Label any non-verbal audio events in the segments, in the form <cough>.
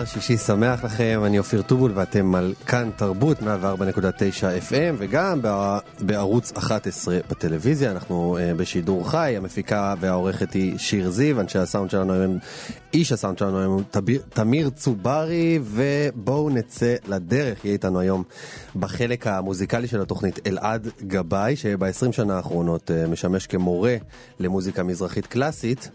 גיברלטר, שישי שמח לכם, אני אופיר טובול ואתם על כאן תרבות 104.9 FM וגם בע- בערוץ 11 בטלוויזיה, אנחנו uh, בשידור חי, המפיקה והעורכת היא שיר זיו, אנשי הסאונד שלנו הם, איש הסאונד שלנו תביר- תמיר צוברי ובואו נצא לדרך, יהיה איתנו היום בחלק המוזיקלי של התוכנית אלעד גבאי, שב-20 שנה האחרונות uh, משמש כמורה למוזיקה מזרחית קלאסית.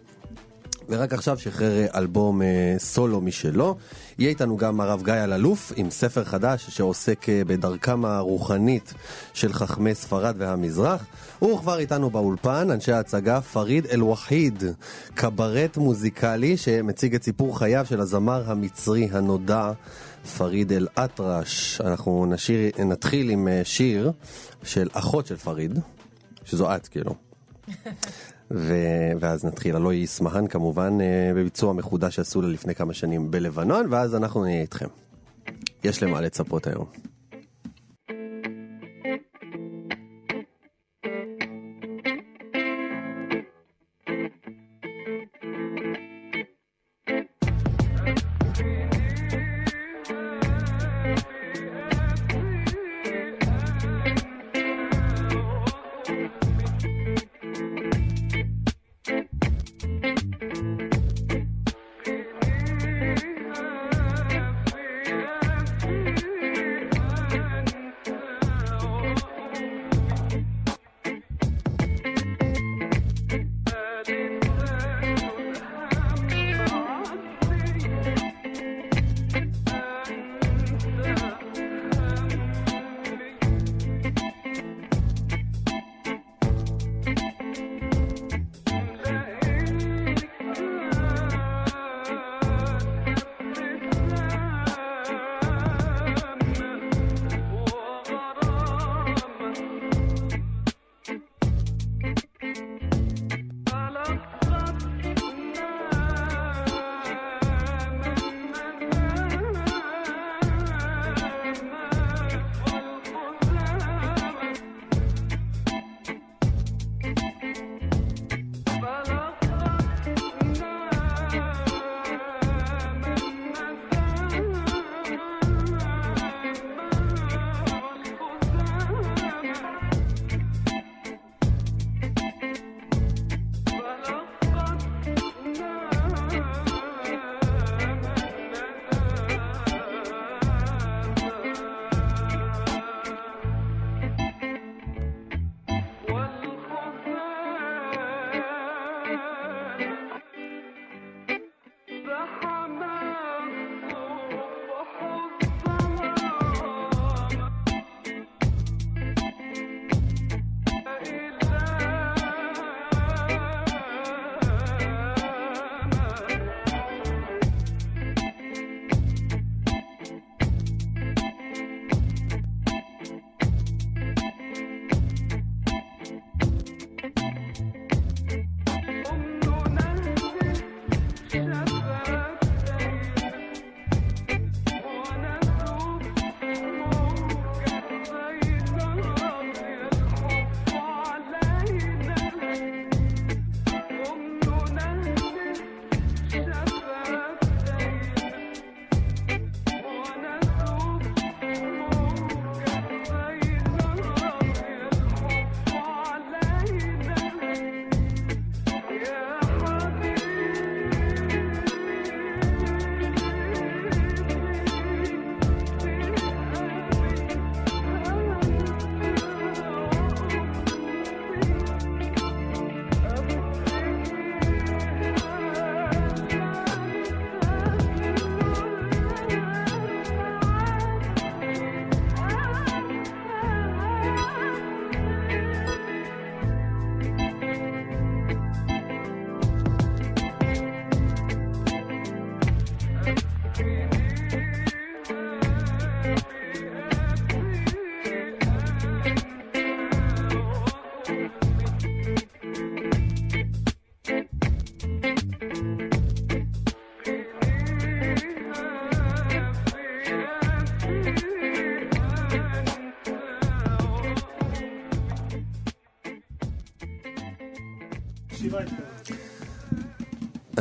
ורק עכשיו שחרר אה, אלבום אה, סולו משלו. יהיה איתנו גם הרב גיא אלאלוף עם ספר חדש שעוסק אה, בדרכם הרוחנית של חכמי ספרד והמזרח. וכבר איתנו באולפן אנשי ההצגה פריד אל-וחיד, קברט מוזיקלי שמציג את סיפור חייו של הזמר המצרי הנודע פריד אל-אטרש. אנחנו נשיר, נתחיל עם שיר של אחות של פריד, שזו את כאילו. <laughs> ו- ואז נתחיל, הלוא היא אסמהאן כמובן אה, בביצוע מחודש שעשו לה לפני כמה שנים בלבנון, ואז אנחנו נהיה איתכם. יש למה <laughs> לצפות היום.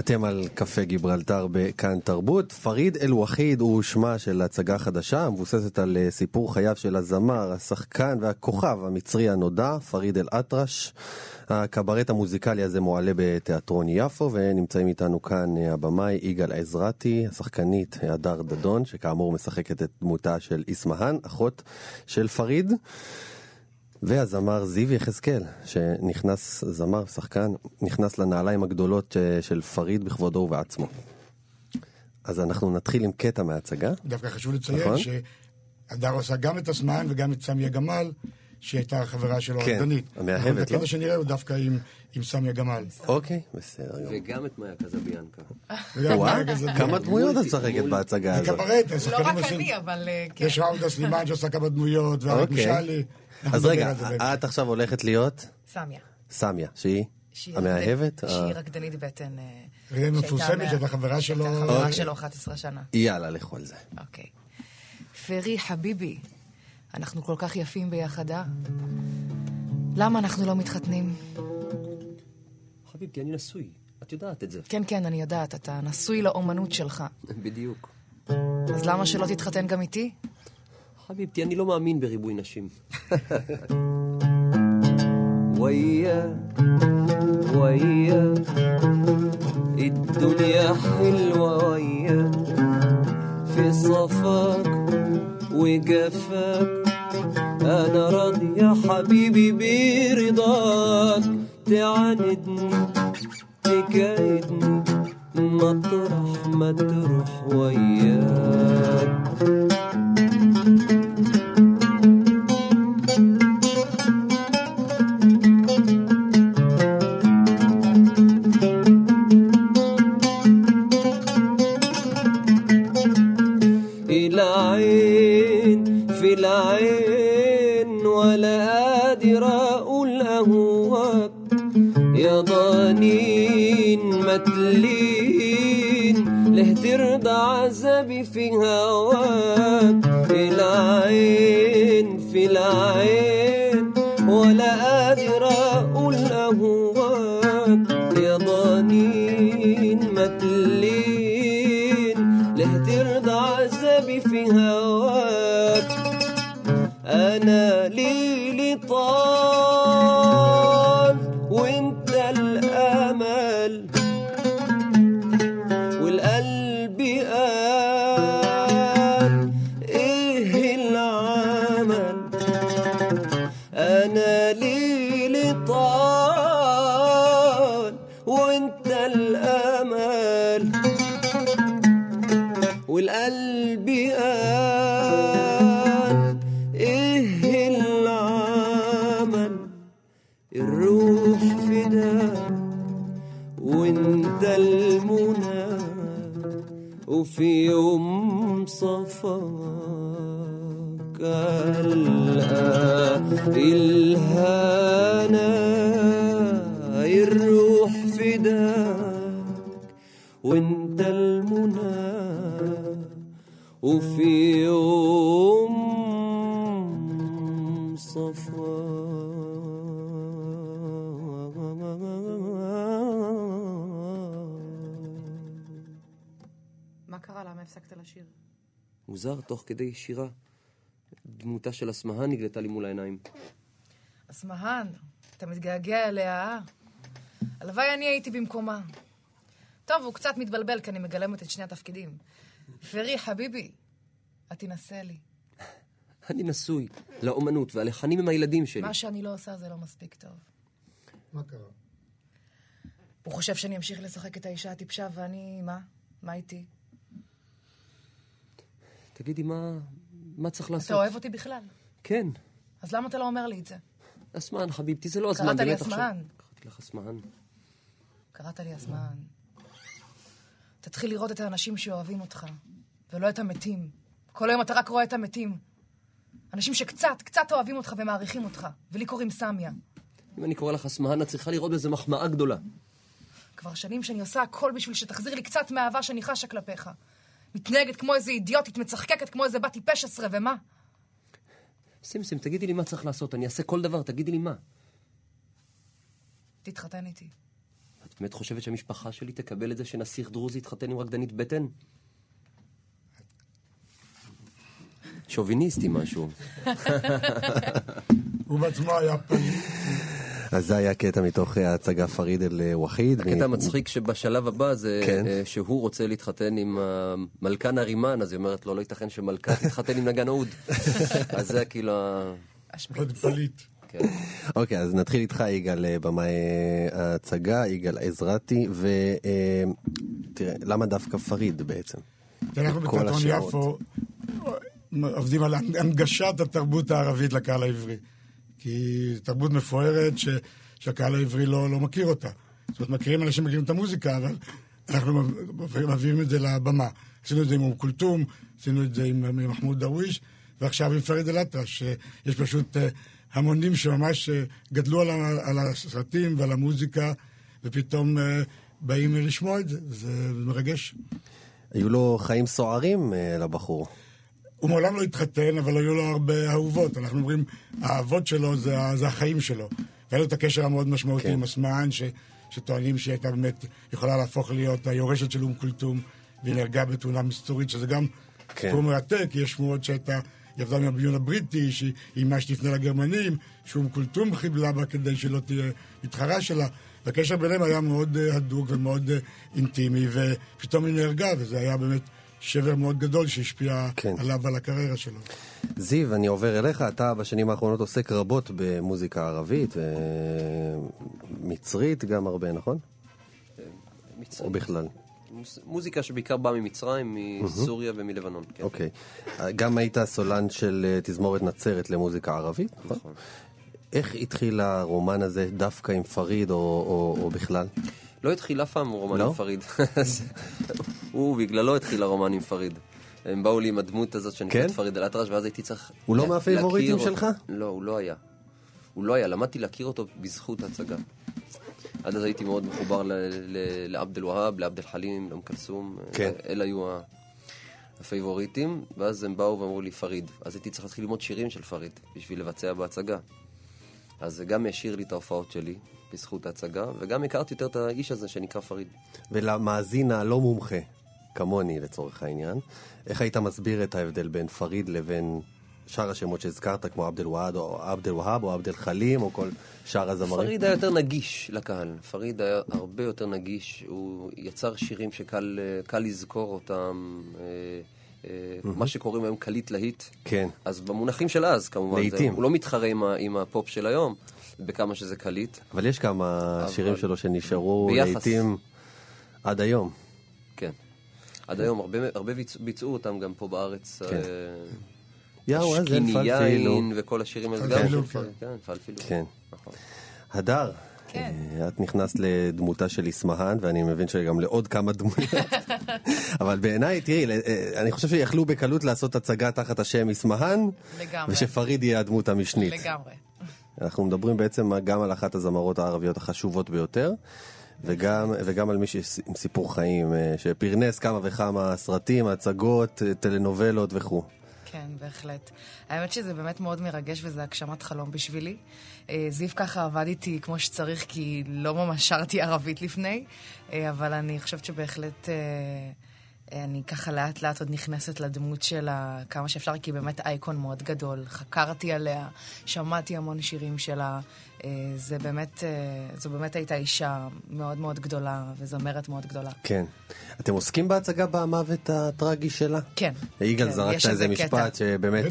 אתם על קפה גיברלטר בכאן תרבות. פריד אל-וחיד הוא שמה של הצגה חדשה, המבוססת על אה, סיפור חייו של הזמר, השחקן והכוכב המצרי הנודע, פריד אל-אטרש. הקברט המוזיקלי הזה מועלה בתיאטרון יפו, ונמצאים איתנו כאן אה, הבמאי יגאל עזרתי, השחקנית הדר דדון, שכאמור משחקת את דמותה של איסמהאן, אחות של פריד. והזמר זיו יחזקאל, שנכנס, זמר, שחקן, נכנס לנעליים הגדולות אה, של פריד בכבודו ובעצמו. אז אנחנו נתחיל עם קטע מההצגה. דווקא חשוב לציין נכון? שהדר עושה גם את הזמן וגם את סמיה גמל, שהייתה חברה שלו, כן, הרדנית. המאהבת, לא? הקטע שנראה הוא דווקא עם, עם סמיה גמל. אוקיי, בסדר. וגם את מאיה קזביאנקה. כמה דמויות את משחקת בהצגה הזאת? לא רק אני, אבל אה, כן. יש ראודה סלימאן שעושה כמה דמויות, ואריק אוקיי. משאלי. אז רגע, את עכשיו הולכת להיות סמיה. סמיה, שהיא שהיא המאהבת? שהיא אה, רקדנית בטן. אה, שהייתה מפורסמת מה- שהייתה חברה שלו. הייתה חברה אוקיי. שלו 11 שנה. יאללה, לכו על זה. אוקיי. פרי חביבי, אנחנו כל כך יפים ביחד, אה? למה אנחנו לא מתחתנים? חביבתי, אני נשוי. את יודעת את זה. כן, כן, אני יודעת, אתה נשוי לאומנות שלך. בדיוק. אז למה שלא תתחתן גם איתי? חביבתי, אני לא מאמין בריבוי נשים. وياك وياك الدنيا حلوة وياك في صفاك وجفاك أنا راضي يا حبيبي برضاك تعاندني تكايدني مطرح ما تروح وياك متلين. له ترضى عذابي في هواك العين في العين. ولا قادر מוזר, תוך כדי שירה. דמותה של אסמהאן נגלתה לי מול העיניים. אסמהאן, אתה מתגעגע אליה, אה? הלוואי אני הייתי במקומה. טוב, הוא קצת מתבלבל כי אני מגלמת את שני התפקידים. פרי, חביבי, את תנסה לי. <laughs> אני נשוי לאומנות, והלחנים הם הילדים שלי. מה שאני לא עושה זה לא מספיק טוב. מה קרה? הוא חושב שאני אמשיך לשחק את האישה הטיפשה, ואני... מה? מה איתי? תגידי, מה, מה צריך לעשות? אתה אוהב אותי בכלל. כן. אז למה אתה לא אומר לי את זה? אסמהאן, חביבתי, זה לא הזמן. קראת לי באמת, עכשיו- אסמהאן. קראתי לך אסמהאן. קראת לי אסמהאן. תתחיל לראות את האנשים שאוהבים אותך, ולא את המתים. כל היום אתה רק רואה את המתים. אנשים שקצת, קצת אוהבים אותך ומעריכים אותך. ולי קוראים סמיה. אם אני קורא לך אסמהאן, את צריכה לראות בזה מחמאה גדולה. כבר שנים שאני עושה הכל בשביל שתחזיר לי קצת מהאהבה שאני חשה כלפיך. מתנהגת כמו איזה אידיוטית, מצחקקת כמו איזה בת טיפש עשרה, ומה? סימסים, תגידי לי מה צריך לעשות, אני אעשה כל דבר, תגידי לי מה. תתחתן איתי. את באמת חושבת שהמשפחה שלי תקבל את זה שנסיך דרוזי יתחתן עם רקדנית בטן? שוביניסטי משהו. <laughs> הוא בעצמו היה פליט. אז זה היה קטע מתוך אה, ההצגה פריד אל אה, וחיד. הקטע המצחיק שבשלב הבא זה כן. אה, שהוא רוצה להתחתן עם המלכה נרימן, אז היא אומרת לו, לא ייתכן שמלכה <laughs> תתחתן עם נגן אהוד. <laughs> אז זה כאילו... ה- עוד פליט. כן. אוקיי, אז נתחיל איתך, יגאל, אה, במאי אה, ההצגה, יגאל עזרתי, ותראה, למה דווקא פריד בעצם? אנחנו כל בתיאטרון. יפו עובדים על הנגשת התרבות הערבית לקהל העברי. כי זו תרבות מפוארת ש, שהקהל העברי לא, לא מכיר אותה. זאת אומרת, מכירים, אנשים מכירים את המוזיקה, אבל אנחנו מביאים את זה לבמה. עשינו את זה עם אום כולתום, עשינו את זה עם, מחמוד דרוויש, ועכשיו עם פריד אל-אטרש, שיש פשוט אה, המונים שממש אה, גדלו על, על הסרטים ועל המוזיקה, ופתאום אה, באים לשמוע את זה, זה מרגש. היו לו חיים סוערים לבחור. הוא מעולם לא התחתן, אבל היו לו הרבה אהובות. אנחנו אומרים, האהבות שלו זה, זה החיים שלו. והיה לו את הקשר המאוד משמעותי כן. עם אסמאן, ש, שטוענים שהיא הייתה באמת יכולה להפוך להיות היורשת של אום כולתום, והיא נהרגה בתאונה מסתורית, שזה גם כן. סיפור מרתק, כי יש שמועות שהייתה, היא עבדה עם הביון הבריטי, שהיא איימה שתפנה לגרמנים, שאום כולתום חיבלה בה כדי שלא תהיה מתחרה שלה. והקשר ביניהם היה מאוד אה, הדוק ומאוד אה, אינטימי, ופתאום היא נהרגה, וזה היה באמת שבר מאוד גדול שהשפיע כן. עליו ועל הקריירה שלו. זיו, אני עובר אליך, אתה בשנים האחרונות עוסק רבות במוזיקה ערבית, אה, מצרית גם הרבה, נכון? מצרים. או בכלל? מוזיקה שבעיקר באה ממצרים, מסוריה ומלבנון. כן. אוקיי. גם היית סולן של אה, תזמורת נצרת למוזיקה ערבית, נכון? נכון. איך התחיל הרומן הזה דווקא עם פריד או, או, או בכלל? לא התחיל אף פעם רומן לא? עם פריד. <laughs> הוא, בגללו התחיל הרומן עם פריד. הם באו לי עם הדמות הזאת שנקראת כן? פריד אל-אטרש, ואז הייתי צריך... הוא לא מהפייבוריטים. שלך? לא, הוא לא היה. הוא לא היה, למדתי להכיר אותו בזכות ההצגה. עד אז הייתי מאוד מחובר לעבד אל-והאב, לעבד אל-חלים, לאום כלסום. כן. אלה היו הפייבוריטים, ואז הם באו ואמרו לי פריד. אז הייתי צריך להתחיל ללמוד שירים של פריד, בשביל לבצע בהצגה. אז זה גם העשיר לי את ההופעות שלי, בזכות ההצגה, וגם הכרתי יותר את האיש הזה שנקרא פריד. ולמאזין הלא מומחה, כמוני לצורך העניין, איך היית מסביר את ההבדל בין פריד לבין שאר השמות שהזכרת, כמו עבד אל-והאב או עבד אל-והאב או עבד אל-חלים או כל שאר הזמרים? פריד היה יותר נגיש לקהל. פריד היה הרבה יותר נגיש. הוא יצר שירים שקל קל לזכור אותם. אה, אה, מה שקוראים היום קליט להיט. כן. אז במונחים של אז, כמובן. לעיתים. הוא לא מתחרה עם ה- עם הפופ של היום, בכמה שזה קליט. אבל יש כמה אבל- שירים שלו שנשארו ביחס. לעיתים עד היום. כן. עד היום הרבה, הרבה ביצ, ביצעו אותם גם פה בארץ. כן. אה, יאו, אז אין שקיני פלפילו. יין וכל השירים האלה. גם פריד, כן, פלפילו. כן. נכון. הדר, כן. אה, את נכנסת לדמותה של איסמהאן, ואני מבין שגם לעוד כמה דמויות. <laughs> אבל בעיניי, תראי, אה, אני חושב שיכלו בקלות לעשות הצגה תחת השם איסמהאן, לגמרי. ושפריד יהיה הדמות המשנית. לגמרי. אנחנו מדברים בעצם גם על אחת הזמרות הערביות החשובות ביותר, וגם, וגם על מישהי עם סיפור חיים, אה, שפרנס כמה וכמה סרטים, הצגות, אה, טלנובלות וכו'. כן, בהחלט. האמת שזה באמת מאוד מרגש וזה הגשמת חלום בשבילי. אה, זיו ככה עבד איתי כמו שצריך, כי לא ממש שרתי ערבית לפני, אבל אני חושבת שבהחלט אני ככה לאט לאט עוד נכנסת לדמות שלה כמה שאפשר, כי היא באמת אייקון מאוד גדול. חקרתי עליה, שמעתי המון שירים שלה. אה, זה באמת, אה, זו באמת הייתה אישה מאוד מאוד גדולה וזמרת מאוד גדולה. כן. אתם עוסקים בהצגה במוות הטרגי שלה? כן. יגאל כן, זרקת איזה. משפט שבאמת...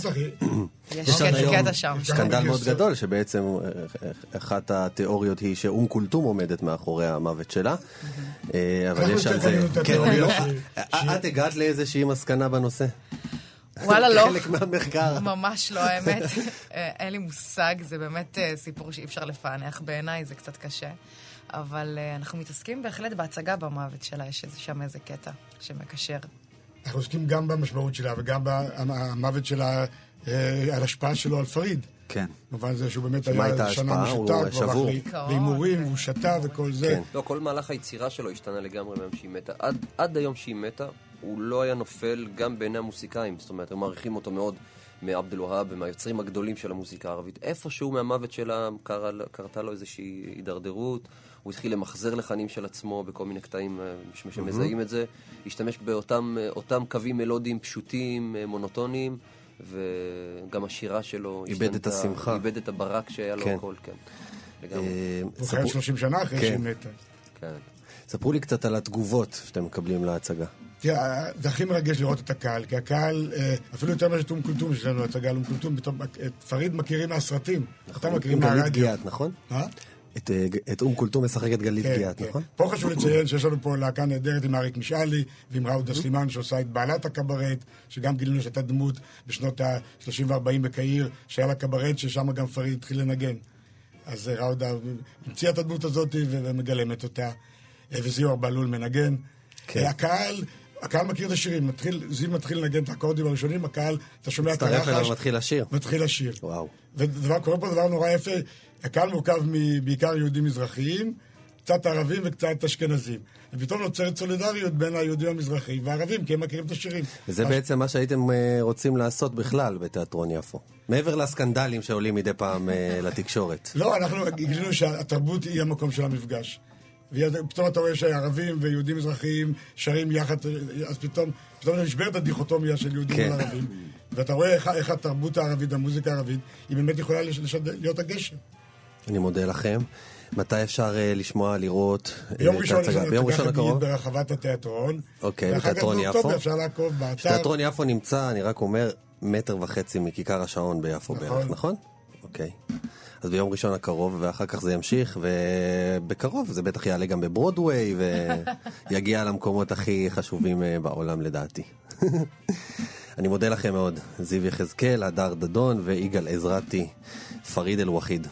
יש קטע, שם. סקנדל מאוד. גדול, שבעצם אה, אחת התיאוריות היא שאום כולתום עומדת מאחורי המוות שלה. אה, אבל יש על זה... את כן, לא, אה, את הגעת לאיזושהי מסקנה בנושא? וואלה, לא. חלק מהמחקר. ממש לא, האמת. אין לי מושג, זה באמת סיפור שאי אפשר לפענח בעיניי, זה קצת קשה. אבל אנחנו מתעסקים בהחלט בהצגה במוות שלה, יש איזה- שם איזה קטע שמקשר. אנחנו עוסקים גם במשמעות שלה וגם במוות שלה, על השפעה שלו על פריד. כן. במובן זה שהוא באמת היה שנה ההשפעה? הוא. הלך להימורים, ו- הוא שתה וכל זה. כן. לא, כל מהלך היצירה שלו השתנה לגמרי מהיום שהיא מתה. עד, עד היום שהיא מתה, הוא לא היה נופל גם בעיני המוסיקאים. זאת אומרת, הם מעריכים אותו מאוד מעבד אל-והאב ומהיוצרים הגדולים של המוזיקה הערבית. איפשהו מהמוות שלה קרה, קרתה לו איזושהי הידרדרות. הוא התחיל למחזר לחנים של עצמו בכל מיני קטעים אה, שמזהים את זה. השתמש באותם אה, קווים מלודיים פשוטים, אה, מונוטוניים, וגם השירה שלו... איבד את השמחה. איבד את הברק שהיה לו כן. הכל, כן. לגמרי. הוא חייב 30 שנה אחרי כן. שהיא מתה. כן. ספרו לי קצת על התגובות שאתם מקבלים להצגה. תראה, זה הכי מרגש לראות את הקהל, כי הקהל, אה, אפילו יותר מאשר טום כולתום, יש לנו הצגה על אום כולתום, פתאום את פריד מכירים מהסרטים, אתה מכירים עם גלית מהרדיו. גיאת, נכון? את, אה, את אום כולתום משחקת גלית כן, גיאת, כן. נכון? פה חשוב לציין שיש לנו פה להקה נהדרת עם אריק משאלי ועם ראודה סלימאן שעושה את בעלת הקברט, שגם גילינו שהייתה דמות בשנות ה-30 ו-40 בקהיר, שהיה לה קברט ששם גם פריד התחיל לנגן. אז אה, ראודה המציאה את הדמות הזאת ומגלמת אותה, אה, וזיו בהלול מנגן. כן. הקהל... הקהל מכיר את השירים, מתחיל, זיו מתחיל לנגן את האקורדים הראשונים, הקהל, אתה שומע את מצטרף אליו הרחש, ומתחיל לשיר. מתחיל לשיר. וואו. ודבר, קורה פה דבר נורא יפה, הקהל מורכב בעיקר יהודים מזרחיים, קצת ערבים וקצת אשכנזים. ופתאום נוצרת סולידריות בין היהודים המזרחיים והערבים, כי הם מכירים את השירים. וזה מה- בעצם מה שהייתם אה, רוצים לעשות בכלל בתיאטרון יפו. מעבר לסקנדלים שעולים מדי פעם אה, <laughs> לתקשורת. לא, אנחנו גילינו שהתרבות היא המקום של המפגש. ופתאום אתה רואה שערבים ויהודים מזרחיים שרים יחד, אז פתאום, פתאום נשברת את הדיכוטומיה של יהודים כן. וערבים. ואתה רואה איך, איך התרבות הערבית, המוזיקה הערבית, היא באמת יכולה לש, לשד, להיות הגשר. אני מודה לכם. מתי אפשר אה, לשמוע, לראות אה, ביום את ההצגה? ביום ראשון הקרוב? ברחבת התיאטרון. אוקיי, ואחר כך בתיאטרון יפו? אפשר לעקוב באתר. תיאטרון יפו נמצא, אני רק אומר, מטר וחצי מכיכר השעון ביפו נכון. בערך, נכון? אוקיי. אז ביום ראשון הקרוב, ואחר כך זה ימשיך, ובקרוב זה בטח יעלה גם בברודוויי, ויגיע <laughs> למקומות הכי חשובים אה, בעולם לדעתי. <laughs> אני מודה לכם מאוד. זיו יחזקאל, הדר דדון ויגאל עזרתי, פריד אל-וחיד.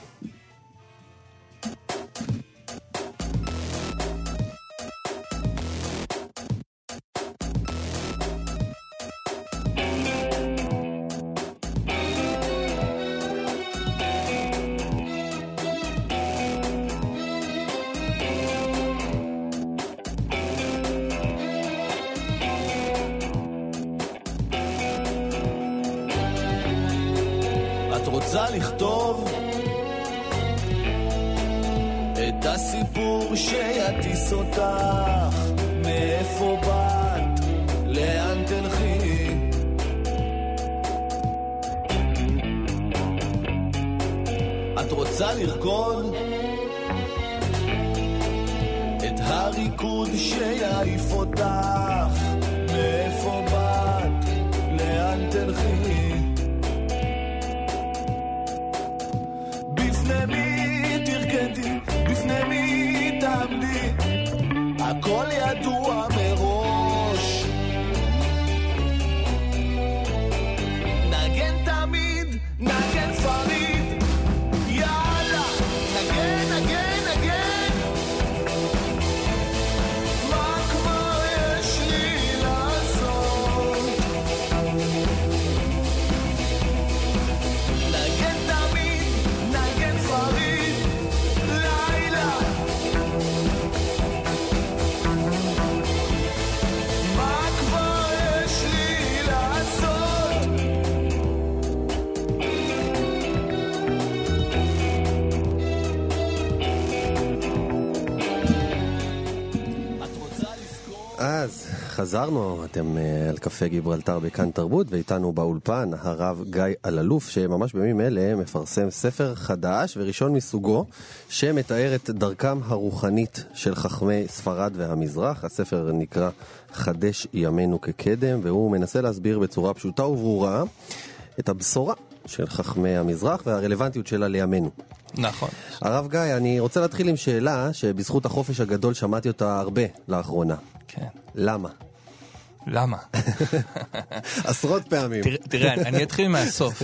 רוצה לכתוב את הסיפור שיטיס אותך. מאיפה באת, לאן תלכי? את רוצה לרקוד את הריקוד שיעיף אותך חזרנו, אתם אה, על קפה גיברלטר בכאן תרבות, ואיתנו באולפן הרב גיא אלאלוף, שממש בימים אלה מפרסם ספר חדש וראשון מסוגו, שמתאר את דרכם הרוחנית של חכמי ספרד והמזרח. הספר נקרא חדש ימינו כקדם, והוא מנסה להסביר בצורה פשוטה וברורה את הבשורה של חכמי המזרח והרלוונטיות שלה לימינו. נכון. הרב גיא, אני רוצה להתחיל עם שאלה שבזכות החופש הגדול שמעתי אותה הרבה לאחרונה. כן. למה? למה? עשרות פעמים. תראה, אני- אתחיל מהסוף.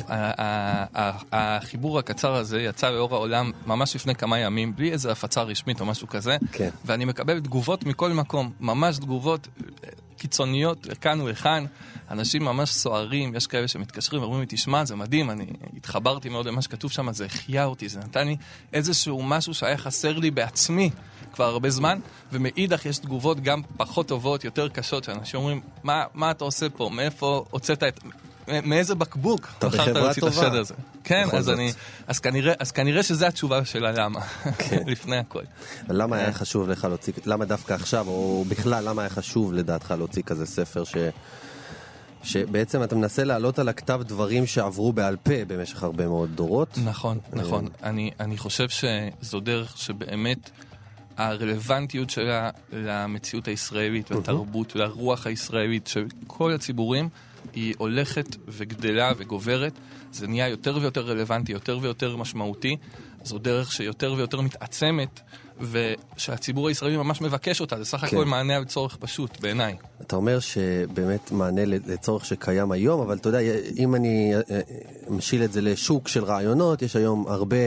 החיבור הקצר הזה יצא לאור העולם ממש לפני כמה ימים, בלי איזו הפצה רשמית או משהו כזה. כן. ואני מקבל תגובות מכל מקום, ממש תגובות אה, קיצוניות לכאן ולכאן. אנשים ממש סוערים, יש כאלה שמתקשרים ואומרים לי, תשמע, זה מדהים, אני התחברתי מאוד למה שכתוב שם, זה החייה אותי, זה נתן לי איזשהו משהו שהיה חסר לי בעצמי כבר הרבה זמן, ומאידך יש תגובות גם פחות טובות, יותר קשות, שאנשים אומרים, מה, מה אתה עושה פה, מאיפה הוצאת את... מאיזה בקבוק בחרת להוציא את. השד הזה. כן, אז. אני... אז כנראה, אז כנראה שזו התשובה של הלמה, כן. <laughs> לפני הכל. למה אה. היה חשוב לך להוציא, למה דווקא עכשיו, או בכלל, למה היה חשוב לדעתך להוציא כזה ספר ש... שבעצם אתה מנסה להעלות על הכתב דברים שעברו בעל פה במשך הרבה מאוד דורות. נכון, נכון. אני, אני חושב שזו דרך שבאמת הרלוונטיות שלה למציאות הישראלית, לתרבות, לרוח הישראלית של כל הציבורים, היא הולכת וגדלה וגוברת. זה נהיה יותר ויותר רלוונטי, יותר ויותר משמעותי. זו דרך שיותר ויותר מתעצמת, ושהציבור הישראלי ממש מבקש אותה. זה סך כן. הכל מענה על צורך פשוט, בעיניי. אתה אומר שבאמת מענה לצורך שקיים היום, אבל אתה יודע, אם אני אה, אה, משיל את זה לשוק של רעיונות, יש היום הרבה,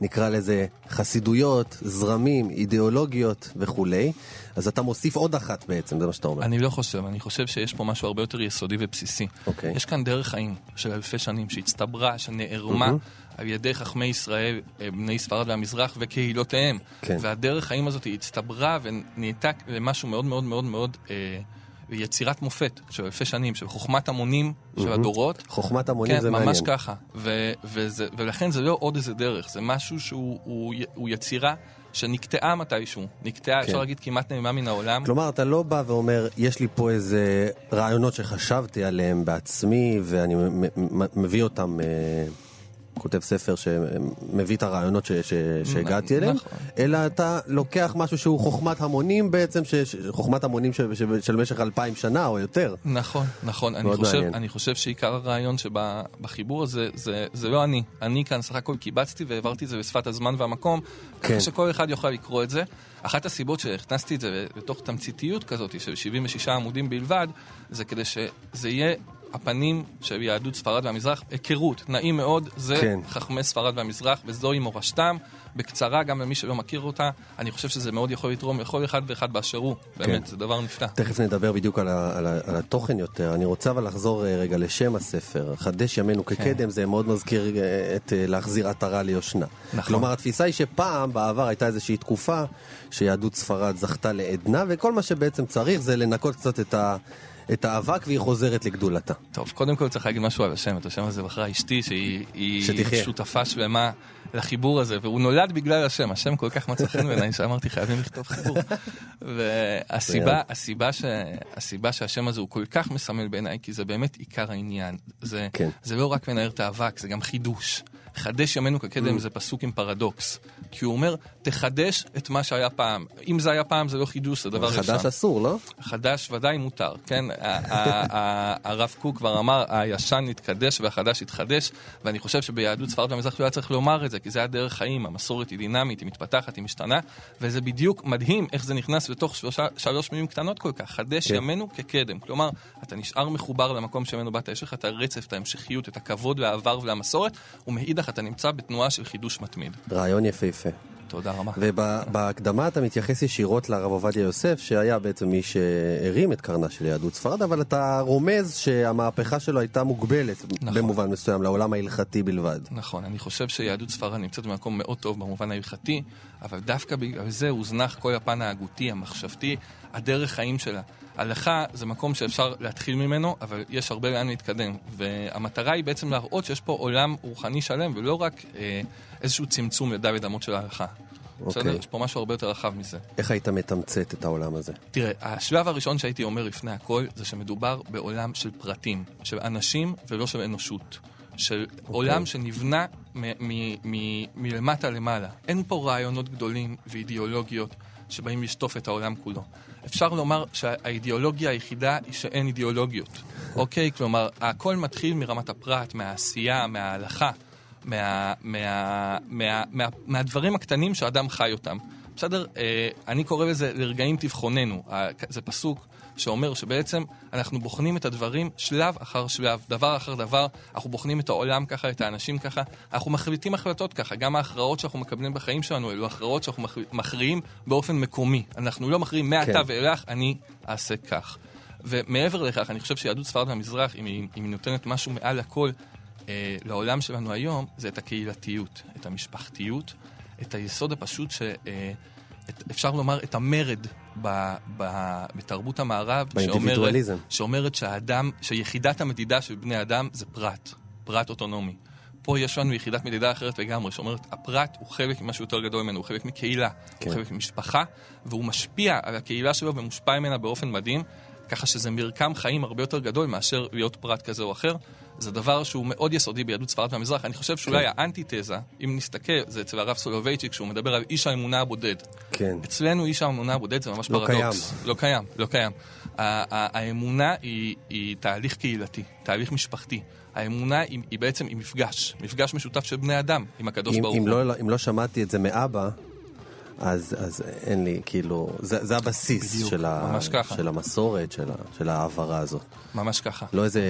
נקרא לזה, חסידויות, זרמים, אידיאולוגיות וכולי, אז אתה מוסיף עוד אחת בעצם, זה מה שאתה אומר. אני לא חושב, אני חושב שיש פה משהו הרבה יותר יסודי ובסיסי. אוקיי. יש כאן דרך חיים של אלפי שנים שהצטברה, שנערמה על ידי חכמי ישראל, אה, בני ספרד והמזרח וקהילותיהם. כן. והדרך חיים הזאת הצטברה ונהייתה למשהו מאוד מאוד מאוד מאוד אה, יצירת מופת של אלפי שנים, של חוכמת המונים של הדורות. חוכמת המונים כן, זה ממש מעניין. ככה. ו- וזה, ולכן זה לא עוד איזה דרך, זה משהו שהוא הוא, הוא יצירה שנקטעה מתישהו. נקטעה, כן. אפשר להגיד, כמעט נעלמה מן העולם. כלומר, אתה לא בא ואומר, יש לי פה איזה רעיונות שחשבתי עליהם בעצמי, ואני מביא אותם, אה, כותב ספר שמביא את הרעיונות ש- ש- שהגעתי אליהם, נכון. אלא אתה לוקח משהו שהוא חוכמת המונים בעצם, ש- ש- חוכמת המונים של- של של משך אלפיים שנה או יותר. נכון, נכון. אני חושב, מעניין. אני חושב שעיקר הרעיון שבחיבור הזה, זה, זה לא אני. אני כאן סך הכל קיבצתי והעברתי את זה בשפת הזמן והמקום, כן. ככה שכל אחד יוכל לקרוא את זה. אחת הסיבות שהכנסתי את זה לתוך תמציתיות כזאת של 76 עמודים בלבד, זה כדי שזה יהיה הפנים של יהדות ספרד והמזרח, היכרות, נעים מאוד, זה כן. חכמי ספרד והמזרח, וזוהי מורשתם. בקצרה, גם למי שלא מכיר אותה, אני חושב שזה מאוד יכול לתרום לכל אחד ואחד באשר הוא. באמת, זה דבר נפלא. תכף נדבר בדיוק על, ה, על, ה, על התוכן יותר. אני רוצה אבל לחזור אה, רגע לשם הספר. חדש ימינו כן. כקדם, זה מאוד מזכיר אה, את אה, להחזיר עטרה ליושנה. נכון. כלומר, התפיסה היא שפעם, בעבר, הייתה איזושהי תקופה שיהדות ספרד זכתה לעדנה, וכל מה שבעצם צריך זה לנקות קצת את, ה, את האבק והיא חוזרת לגדולתה. טוב, קודם כל צריך להגיד משהו על השם. את השם הזה בחרה אשתי, שהיא. שותפה שלמה לחיבור הזה, והוא נולד בגלל השם. השם כל כך מצא חן בעיניי, שאמרתי, חייבים לכתוב חיבור. <laughs> והסיבה הסיבה ש, הסיבה שהשם הזה הוא כל כך מסמל בעיניי, כי זה באמת עיקר העניין. זה, כן. זה לא רק מנער את האבק, זה גם חידוש. חדש ימינו כקדם זה פסוק עם פרדוקס. כי הוא אומר, תחדש את מה שהיה פעם. אם זה היה פעם, זה לא חידוש, זה דבר ישן. חדש אסור, לא? חדש ודאי מותר, כן? <laughs> הרב קוק כבר אמר, הישן יתקדש והחדש יתחדש, ואני חושב שביהדות ספרד והמזרח לא היה צריך לומר את זה, כי זה היה דרך חיים, המסורת היא דינמית, היא מתפתחת, היא משתנה, וזה בדיוק מדהים איך זה נכנס לתוך שלושה, שלוש מילים קטנות כל כך, חדש כן. ימינו כקדם. כלומר, אתה נשאר מחובר למקום שממנו באת, יש לך את הרצף, את ההמשכיות, את הכבוד לעבר ולמסורת, ומאידך אתה נמצא בתנועה של חידוש מתמיד. רעיון יפהפה. תודה רבה. ובהקדמה אתה מתייחס ישירות לרב עובדיה יוסף, שהיה בעצם מי שהרים את קרנה של יהדות ספרד, אבל אתה רומז שהמהפכה שלו הייתה מוגבלת, נכון. במובן מסוים, לעולם ההלכתי בלבד. נכון, אני חושב שיהדות ספרד נמצאת במקום מאוד טוב במובן ההלכתי, אבל דווקא בגלל זה הוזנח כל הפן ההגותי, המחשבתי, הדרך חיים שלה. הלכה זה מקום שאפשר להתחיל ממנו, אבל יש הרבה לאן להתקדם. והמטרה היא בעצם להראות שיש פה עולם רוחני שלם, ולא רק אה, איזשהו צמצום לדלת אמות של ההלכה. אוקיי. בסדר? יש פה משהו הרבה יותר רחב מזה. איך היית מתמצת את העולם הזה? תראה, השלב הראשון שהייתי אומר לפני הכל, זה שמדובר בעולם של פרטים, של אנשים ולא של אנושות. של okay. עולם שנבנה מ- מ- מ- מלמטה למעלה. אין פה רעיונות גדולים ואידיאולוגיות שבאים לשטוף את העולם כולו. אפשר לומר שהאידיאולוגיה היחידה היא שאין אידיאולוגיות. אוקיי? כלומר, הכל מתחיל מרמת הפרט, מהעשייה, מההלכה, מה, מה, מה, מה, מהדברים הקטנים שאדם חי אותם. בסדר? אה, אני קורא לזה לרגעים תבחוננו. זה פסוק שאומר שבעצם אנחנו בוחנים את הדברים שלב אחר שלב, דבר אחר דבר, אנחנו בוחנים את העולם ככה, את האנשים ככה, אנחנו מחליטים החלטות ככה, גם ההכרעות שאנחנו מקבלים בחיים שלנו אלו הכרעות שאנחנו מכ- מכריעים באופן מקומי. אנחנו לא מכריעים מעתה כן. ואילך, אני אעשה כך. ומעבר לכך, אני חושב שיהדות ספרד והמזרח, אם היא, אם היא נותנת משהו מעל הכל אה, לעולם שלנו היום, זה את הקהילתיות, את המשפחתיות, את היסוד הפשוט ש... אה, את, אפשר לומר את המרד ב, ב, בתרבות המערב. שאומרת, שאומרת שהאדם, שיחידת המדידה של בני אדם זה פרט, פרט אוטונומי. פה יש לנו יחידת מדידה אחרת לגמרי, שאומרת, הפרט הוא חלק ממשהו יותר גדול ממנו, הוא חלק מקהילה, כן. הוא חלק ממשפחה, והוא משפיע על הקהילה שלו ומושפע ממנה באופן מדהים, ככה שזה מרקם חיים הרבה יותר גדול מאשר להיות פרט כזה או אחר. זה דבר שהוא מאוד יסודי ביהדות ספרד והמזרח. אני חושב שאולי כן. האנטיתזה, אם נסתכל, זה אצל הרב סולובייצ'יק, שהוא מדבר על איש האמונה הבודד. כן. אצלנו איש האמונה הבודד זה ממש לא פרדוקס. לא קיים, לא קיים. ה- ה- האמונה היא, היא תהליך קהילתי, תהליך משפחתי. האמונה היא, היא בעצם היא מפגש, מפגש משותף של בני אדם עם הקדוש אם, ברוך אם, הוא. לא, אם לא שמעתי את זה מאבא, אז, אז אין לי, כאילו, זה, זה הבסיס בדיוק, של, ה. של המסורת, של, ה, של ההעברה הזאת. ממש ככה. לא איזה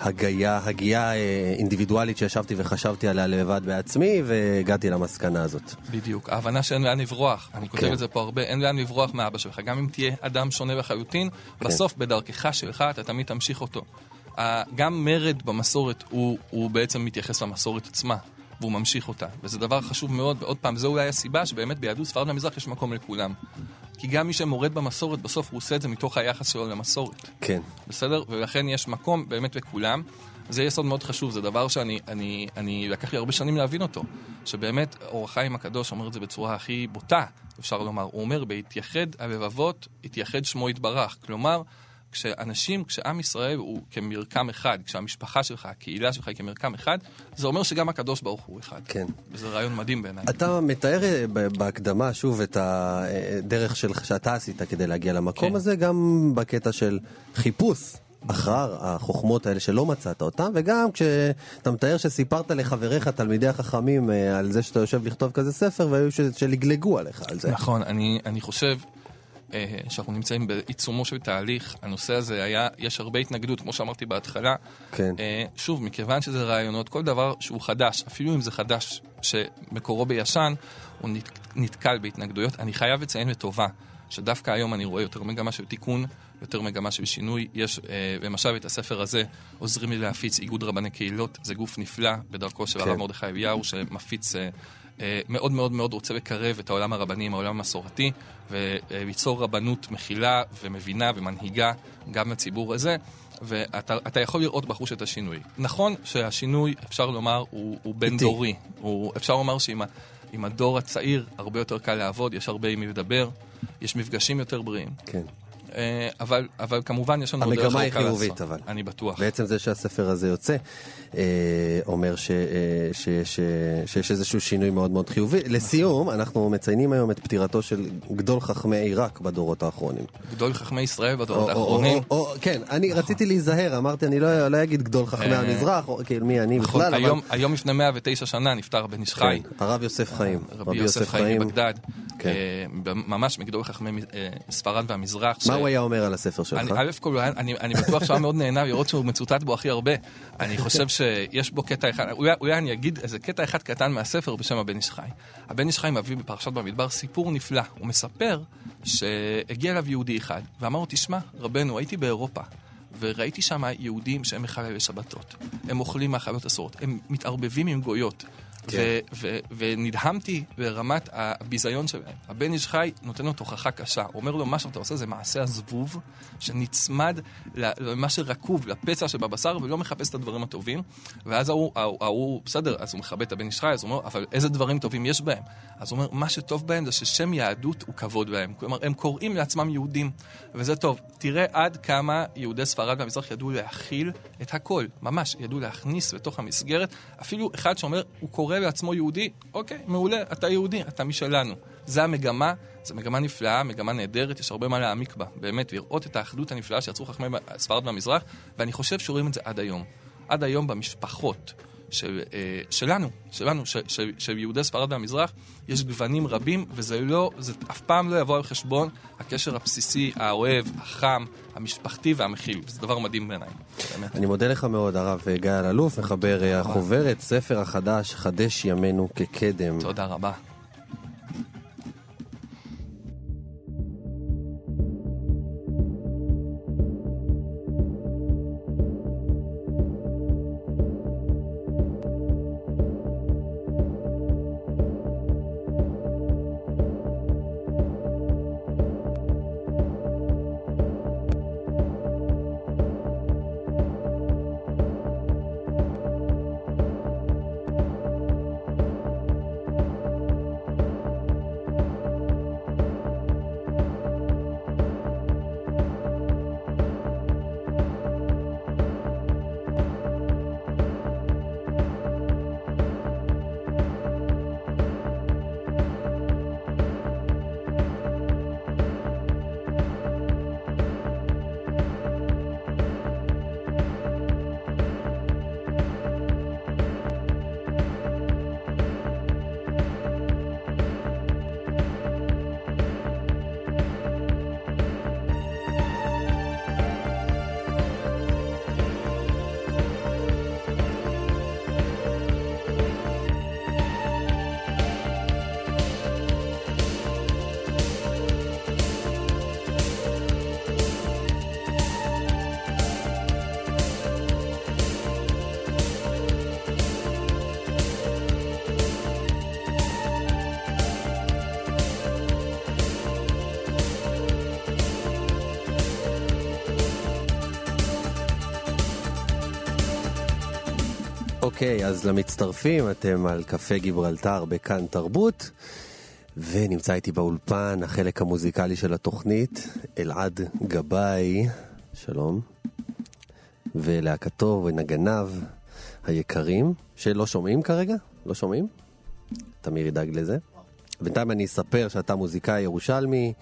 הגייה, הגייה אה, אינדיבידואלית שישבתי וחשבתי עליה לבד בעצמי והגעתי למסקנה הזאת. בדיוק, ההבנה שאין לאן לברוח. אני כותב כן. את זה פה הרבה, אין לאן לברוח מאבא שלך. גם אם תהיה אדם שונה לחלוטין, כן. בסוף בדרכך שלך אתה תמיד תמשיך אותו. גם מרד במסורת הוא, הוא בעצם מתייחס למסורת עצמה, והוא ממשיך אותה. וזה דבר חשוב מאוד, ועוד פעם, זו אולי הסיבה שבאמת ביהדות ספרד והמזרח יש מקום לכולם. כי גם מי שמורד במסורת, בסוף הוא עושה את זה מתוך היחס שלו למסורת. כן. בסדר? ולכן יש מקום באמת לכולם. זה יסוד מאוד חשוב, זה דבר שאני, אני, אני, לקח לי הרבה שנים להבין אותו. שבאמת, אור החיים הקדוש אומר את זה בצורה הכי בוטה, אפשר לומר. הוא אומר, בהתייחד הלבבות, התייחד שמו יתברך. כלומר, כשאנשים, כשעם ישראל הוא כמרקם אחד, כשהמשפחה שלך, הקהילה שלך היא כמרקם אחד, זה אומר שגם הקדוש ברוך הוא אחד. כן. וזה רעיון מדהים בעיניי. אתה מתאר אה, בהקדמה שוב את הדרך שלך שאתה עשית כדי להגיע למקום כן. הזה, גם בקטע של חיפוש אחר החוכמות האלה שלא מצאת אותן, וגם כשאתה מתאר שסיפרת לחבריך, תלמידי החכמים, אה, על זה שאתה יושב לכתוב כזה ספר, והיו שלגלגו עליך על זה. נכון, אני, אני חושב אה, שאנחנו נמצאים בעיצומו של תהליך. הנושא הזה היה, יש הרבה התנגדות, כמו שאמרתי בהתחלה. כן. אה, שוב, מכיוון שזה רעיונות, כל דבר שהוא חדש, אפילו אם זה חדש שמקורו בישן, הוא נת, נתקל בהתנגדויות. אני חייב לציין לטובה, שדווקא היום אני רואה יותר מגמה של תיקון, יותר מגמה של שינוי. יש, אה, למשל, את הספר הזה, עוזרים לי להפיץ איגוד רבני קהילות, זה גוף נפלא בדרכו של כן. הרב מרדכי אליהו, שמפיץ... אה, אה, מאוד מאוד מאוד רוצה לקרב את העולם הרבני עם העולם המסורתי וליצור רבנות מכילה ומבינה ומנהיגה גם לציבור הזה ואתה אתה יכול לראות בחוש את השינוי. נכון שהשינוי, אפשר לומר, הוא, הוא בין איטי. דורי. הוא, אפשר לומר שעם עם הדור הצעיר הרבה יותר קל לעבוד, יש הרבה עם מי לדבר, יש מפגשים יותר בריאים. כן. אה, אבל, אבל כמובן יש לנו עוד דרך המגמה היא ארוכה חיובית, לעשות. אבל. אני בטוח. בעצם זה שהספר הזה יוצא, אה, אומר ש, אה, שיש, אה, שיש איזשהו שינוי מאוד מאוד חיובי. לסיום, אנחנו מציינים היום את פטירתו של גדול חכמי עיראק בדורות האחרונים. גדול חכמי ישראל בדורות האחרונים. או- או- כן, אני רציתי להיזהר, אמרתי, אני לא לא אגיד גדול חכמי המזרח, או כאילו מי אני נכון, בכלל, אבל... היום, היום לפני 109 שנה נפטר בן איש חי. כן, הרב יוסף חיים. רבי יוסף חיים מבגדד, כן. ממש מגדול חכמי ספרד והמזרח. ש- מה הוא היה אומר על הספר שלך? אני, א' כל, אני, בטוח שהוא היה מאוד נהנה לראות שהוא מצוטט בו הכי הרבה. אני חושב שיש בו קטע אחד, אולי אני אגיד איזה קטע אחד קטן מהספר בשם הבן איש חי. הבן איש חי מביא בפרשת במדבר סיפור נפלא. הוא מספר שהגיע אליו יהודי אחד ואמר לו, תשמע, רבנו, הייתי באירופה. וראיתי שם יהודים שהם מחללי שבתות. הם אוכלים מאכלות אסורות. הם מתערבבים עם גויות. כן. ו- ו- ונדהמתי ברמת הביזיון שלהם. הבן איש חי נותן לו תוכחה קשה. הוא אומר לו, מה שאתה עושה זה מעשה הזבוב שנצמד למה שרקוב, לפצע שבבשר, ולא מחפש את הדברים הטובים. ואז ההוא, ההוא, בסדר, אז הוא מכבד את הבן איש חי, אז הוא אומר, אבל איזה דברים טובים יש בהם? אז הוא אומר, מה שטוב בהם זה ששם יהדות הוא כבוד בהם. כלומר, הם קוראים לעצמם יהודים, וזה טוב. תראה עד כמה יהודי ספרד והמזרח ידעו להכיל את הכל, ממש, ידעו להכניס לתוך המסגרת. אפילו אחד שאומר, הוא קורא לעצמו יהודי, אוקיי, מעולה, אתה יהודי, אתה משלנו. זה המגמה, זו מגמה נפלאה, מגמה נהדרת, יש הרבה מה להעמיק בה. באמת, לראות את האחדות הנפלאה שיצרו חכמי ספרד והמזרח, ואני חושב שרואים את זה עד היום. עד היום במשפחות. של, אה, שלנו, שלנו, של, של, של יהודי ספרד והמזרח, יש גוונים רבים, וזה לא, זה אף פעם לא יבוא על חשבון הקשר הבסיסי, האוהב, החם, המשפחתי והמכיל. זה דבר מדהים בעיניי. אני מודה לך מאוד, הרב גיא אלאלוף, מחבר אה, החוברת, ספר החדש, חדש ימינו כקדם. תודה רבה. אוקיי, אז למצטרפים, אתם על קפה גיברלטר בכאן תרבות, ונמצא איתי באולפן החלק המוזיקלי של התוכנית, אלעד גבאי, שלום, ולהקתו ונגניו היקרים, שלא שומעים כרגע? לא שומעים? תמיר ידאג לזה. בינתיים אני אספר שאתה מוזיקאי ירושלמי,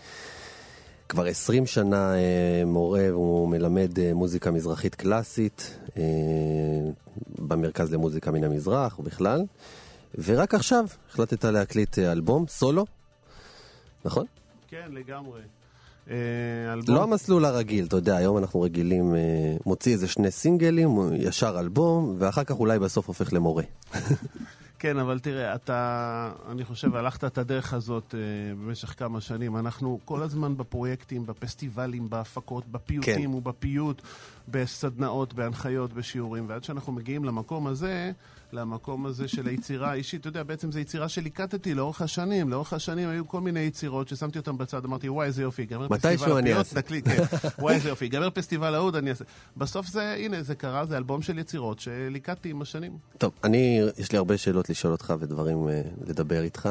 כבר 20 שנה אה, מורה והוא מלמד אה, מוזיקה מזרחית קלאסית אה, במרכז למוזיקה מן המזרח ובכלל. ורק עכשיו החלטת להקליט אלבום סולו, נכון? כן, לגמרי. אלבום... לא המסלול הרגיל, אתה יודע, היום אנחנו רגילים, מוציא איזה שני סינגלים, ישר אלבום, ואחר כך אולי בסוף הופך למורה. <laughs> כן, אבל תראה, אתה, אני חושב, הלכת את הדרך הזאת אה, במשך כמה שנים. אנחנו כל הזמן בפרויקטים, בפסטיבלים, בהפקות, בפיוטים כן. ובפיוט, בסדנאות, בהנחיות, בשיעורים, ועד שאנחנו מגיעים למקום הזה, למקום הזה של היצירה האישית, אתה יודע, בעצם זו יצירה שליקטתי לאורך השנים. לאורך השנים היו כל מיני יצירות ששמתי אותן בצד, אמרתי, וואי, איזה יופי, ייגמר פסטיבל אעשה." נקליט, כן, וואי, איזה יופי, ייגמר פסטיבל ההוד, אני אעשה. בסוף זה, הנה, זה קרה, זה אלבום של יצירות שליקטתי עם השנים. טוב, אני, יש לי הרבה שאלות לשאול אותך ודברים אה, לדבר איתך,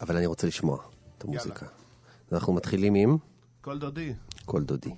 אבל אני רוצה לשמוע את המוזיקה. אנחנו מתחילים עם כל דודי. קול דודי.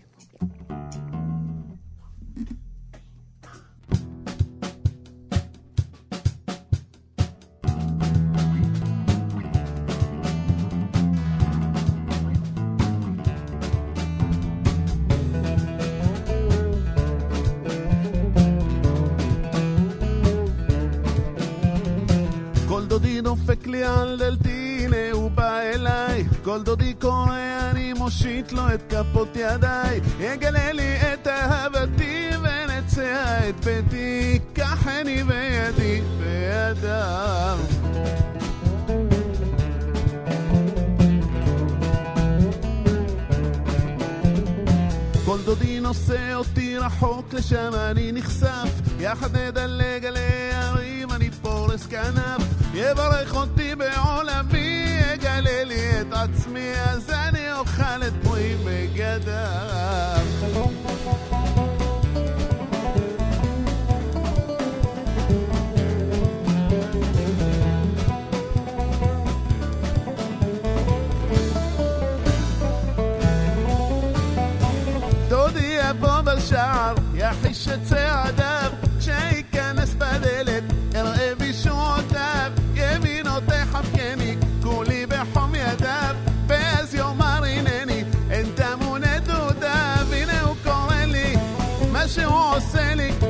לו את כפות ידיי. יגלה לי את אהבתי ונצא את ביתי. קחני בידי, בידיו. כל דודי נושא אותי רחוק, לשם אני נחשף. יחד נדלג על ההרים, אני פורס כנף. יברך אותי בעולמי, יגלה לי את עצמי, אז אני אוכל את פרי בגדיו. דודי יבוא בשער, שהוא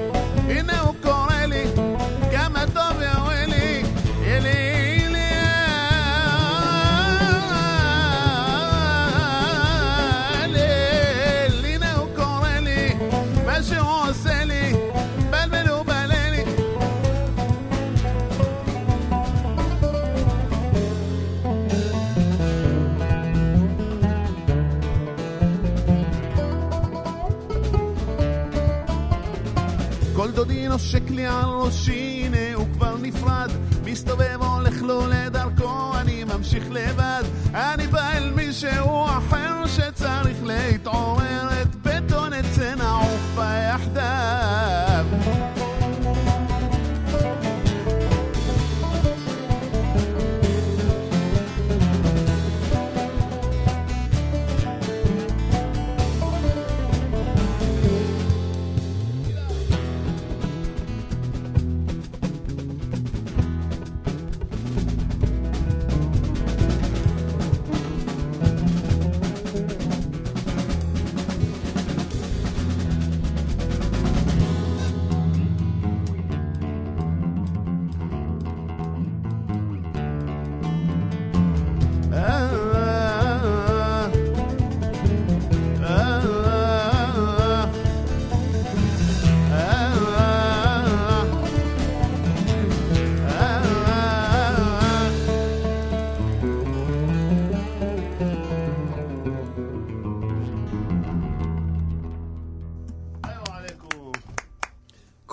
נושק לי על ראשי, הנה הוא כבר נפרד. מסתובב, הולך לו לדרכו,